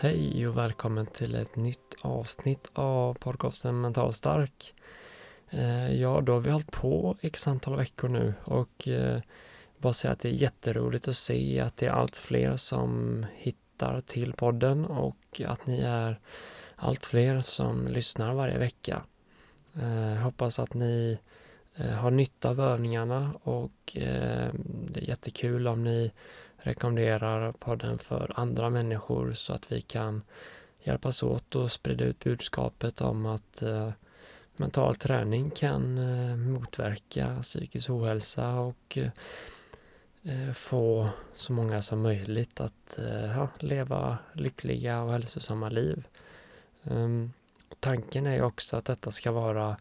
Hej och välkommen till ett nytt avsnitt av podcasten Mental Stark. Eh, ja, då har vi hållit på x antal veckor nu och eh, bara säga att det är jätteroligt att se att det är allt fler som hittar till podden och att ni är allt fler som lyssnar varje vecka. Eh, hoppas att ni eh, har nytta av övningarna och det är jättekul om ni rekommenderar podden för andra människor så att vi kan hjälpas åt och sprida ut budskapet om att eh, mental träning kan eh, motverka psykisk ohälsa och eh, få så många som möjligt att eh, ja, leva lyckliga och hälsosamma liv. Um, tanken är också att detta ska vara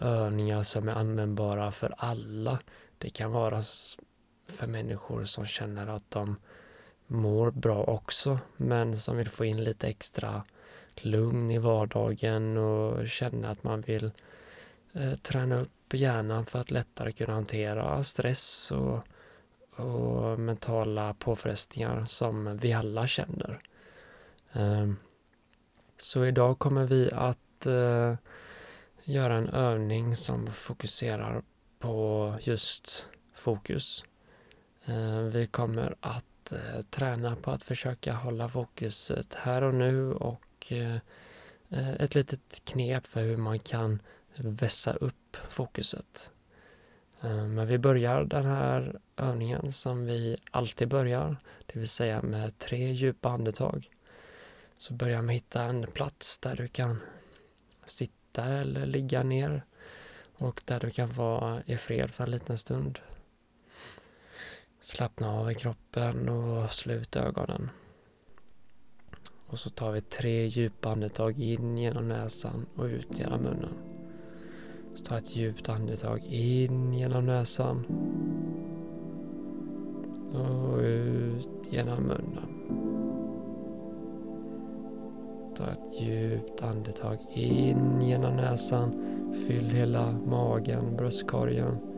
övningar som är användbara för alla. Det kan vara för människor som känner att de mår bra också, men som vill få in lite extra lugn i vardagen och känna att man vill eh, träna upp hjärnan för att lättare kunna hantera stress och, och mentala påfrestningar som vi alla känner. Eh, så idag kommer vi att eh, göra en övning som fokuserar på just fokus. Eh, vi kommer att eh, träna på att försöka hålla fokuset här och nu och eh, ett litet knep för hur man kan vässa upp fokuset. Men vi börjar den här övningen som vi alltid börjar, det vill säga med tre djupa andetag. Så börja med att hitta en plats där du kan sitta eller ligga ner och där du kan vara i fred för en liten stund. Slappna av i kroppen och slut ögonen. Och så tar vi tre djupa andetag in genom näsan och ut genom munnen. Så ta ett djupt andetag in genom näsan. Och ut genom munnen. Ta ett djupt andetag in genom näsan. Fyll hela magen, bröstkorgen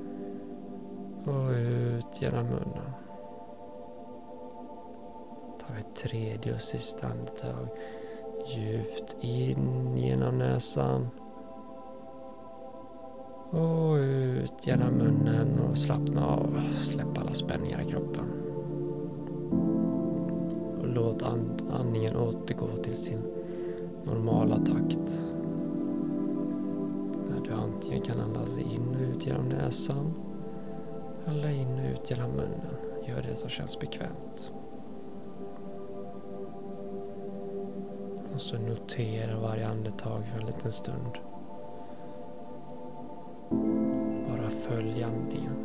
och ut genom munnen. Tar ett tredje och sista andetag. Djupt in genom näsan. Och ut genom munnen och slappna av. Släpp alla spänningar i kroppen. Och låt and andningen återgå till sin normala takt. Där du antingen kan andas in och ut genom näsan alla in och ut genom munnen. Gör det som känns bekvämt. Och så notera varje andetag för en liten stund. Bara följ andningen.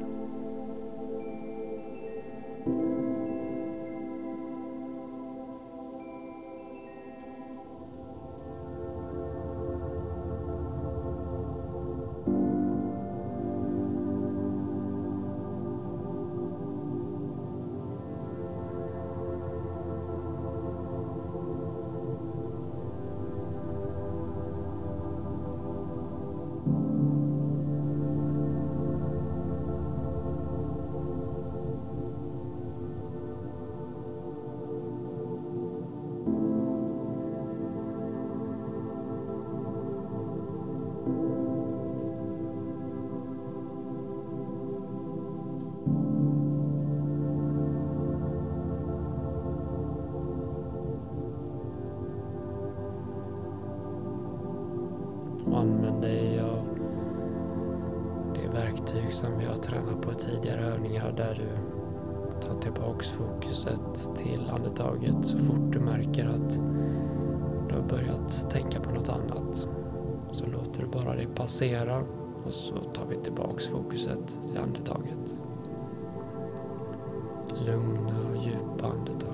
Som vi har tränat på tidigare övningar där du tar tillbaks fokuset till andetaget så fort du märker att du har börjat tänka på något annat. Så låter du bara det passera och så tar vi tillbaks fokuset till andetaget. lugna och djupa andetag.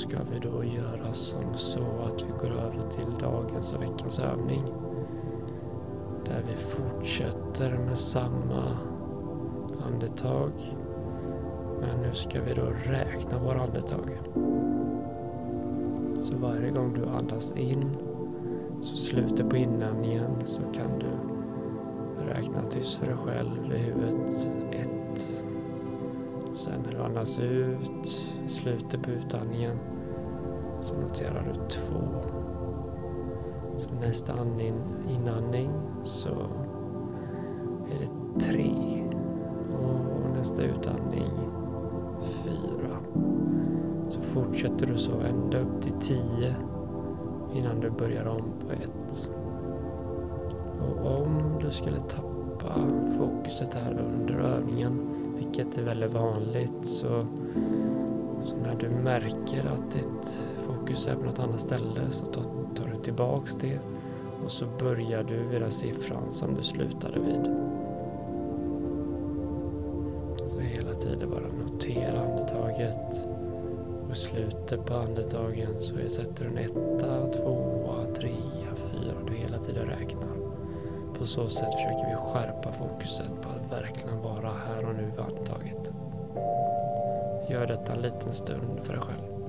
Ska vi då göra som så att vi går över till dagens och veckans övning. Där vi fortsätter med samma andetag. Men nu ska vi då räkna våra andetag. Så varje gång du andas in så slutet på inandningen så kan du räkna tyst för dig själv i huvudet. Ett. Sen när du andas ut i slutet på utandningen så noterar du två. Så nästa andning, inandning så är det tre. Och nästa utandning fyra. Så fortsätter du så ända upp till tio innan du börjar om på ett. Och om du skulle tappa fokuset här under övningen vilket är väldigt vanligt. Så, så när du märker att ditt fokus är på något annat ställe så tar, tar du tillbaks det och så börjar du vid den siffran som du slutade vid. Så hela tiden bara notera andetaget och i slutet på andetagen så sätter du en etta, tvåa, trea, fyra. Du hela tiden räknar. På så sätt försöker vi skärpa fokuset på att verkligen vara här och nu i andetaget. Gör detta en liten stund för dig själv.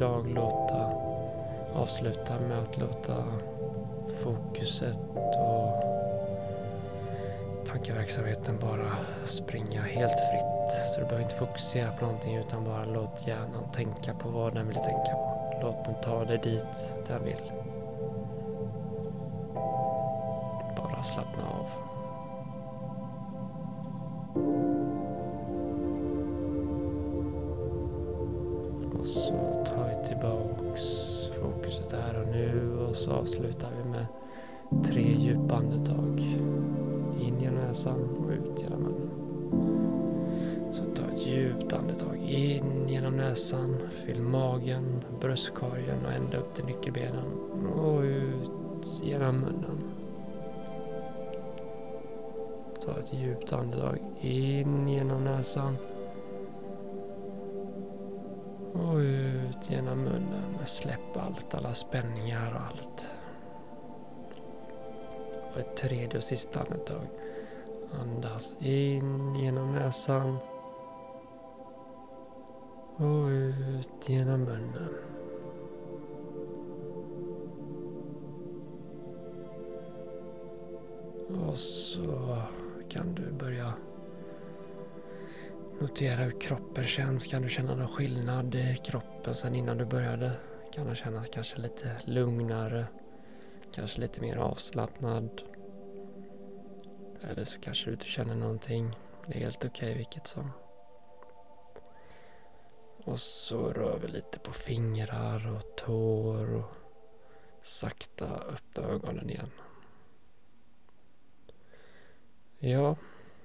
Idag låta avsluta med att låta fokuset och tankeverksamheten bara springa helt fritt. Så du behöver inte fokusera på någonting utan bara låt hjärnan tänka på vad den vill tänka på. Låt den ta dig dit den vill. Bara slappna av. nu och så avslutar vi med tre djupa andetag. In genom näsan och ut genom munnen. Så ta ett djupt andetag in genom näsan, fyll magen, bröstkorgen och ända upp till nyckelbenen och ut genom munnen. Ta ett djupt andetag in genom näsan och ut genom munnen. Släpp allt, alla spänningar och allt. Och ett tredje och sista andetag. Andas in genom näsan. Och ut genom munnen. Och så kan du börja notera hur kroppen känns. Kan du känna någon skillnad i kroppen sen innan du började? Kan den kännas kanske lite lugnare? Kanske lite mer avslappnad? Eller så kanske du inte känner någonting. Det är helt okej okay, vilket som. Och så rör vi lite på fingrar och tår och sakta öppna ögonen igen. Ja,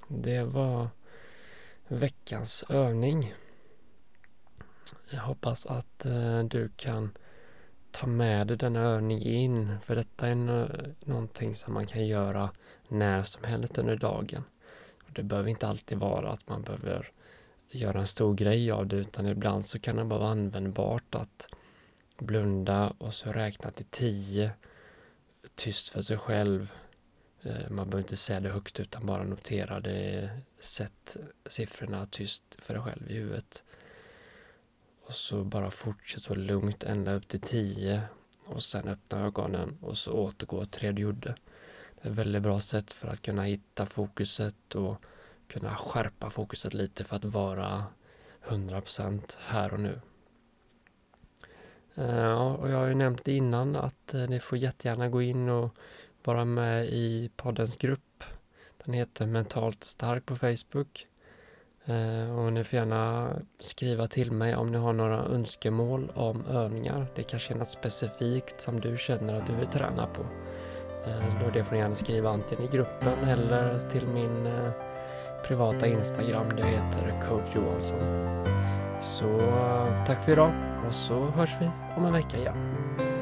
det var veckans övning. Jag hoppas att eh, du kan ta med dig denna övning in för detta är någonting som man kan göra när som helst under dagen. Och det behöver inte alltid vara att man behöver göra en stor grej av det utan ibland så kan det bara vara användbart att blunda och så räkna till tio tyst för sig själv eh, man behöver inte säga det högt utan bara notera det. Sätt siffrorna tyst för dig själv i huvudet. Och så bara fortsätt så lugnt ända upp till 10 och sen öppna ögonen och så återgå till det du gjorde. Det är ett väldigt bra sätt för att kunna hitta fokuset och kunna skärpa fokuset lite för att vara 100% här och nu. Eh, och jag har ju nämnt innan att eh, ni får jättegärna gå in och vara med i poddens grupp. Den heter Mentalt stark på Facebook. Eh, och ni får gärna skriva till mig om ni har några önskemål om övningar. Det kanske är något specifikt som du känner att du vill träna på. Eh, då det får ni gärna skriva antingen i gruppen eller till min eh, privata Instagram. Det heter Coach Johansson. Så tack för idag och så hörs vi om en vecka igen.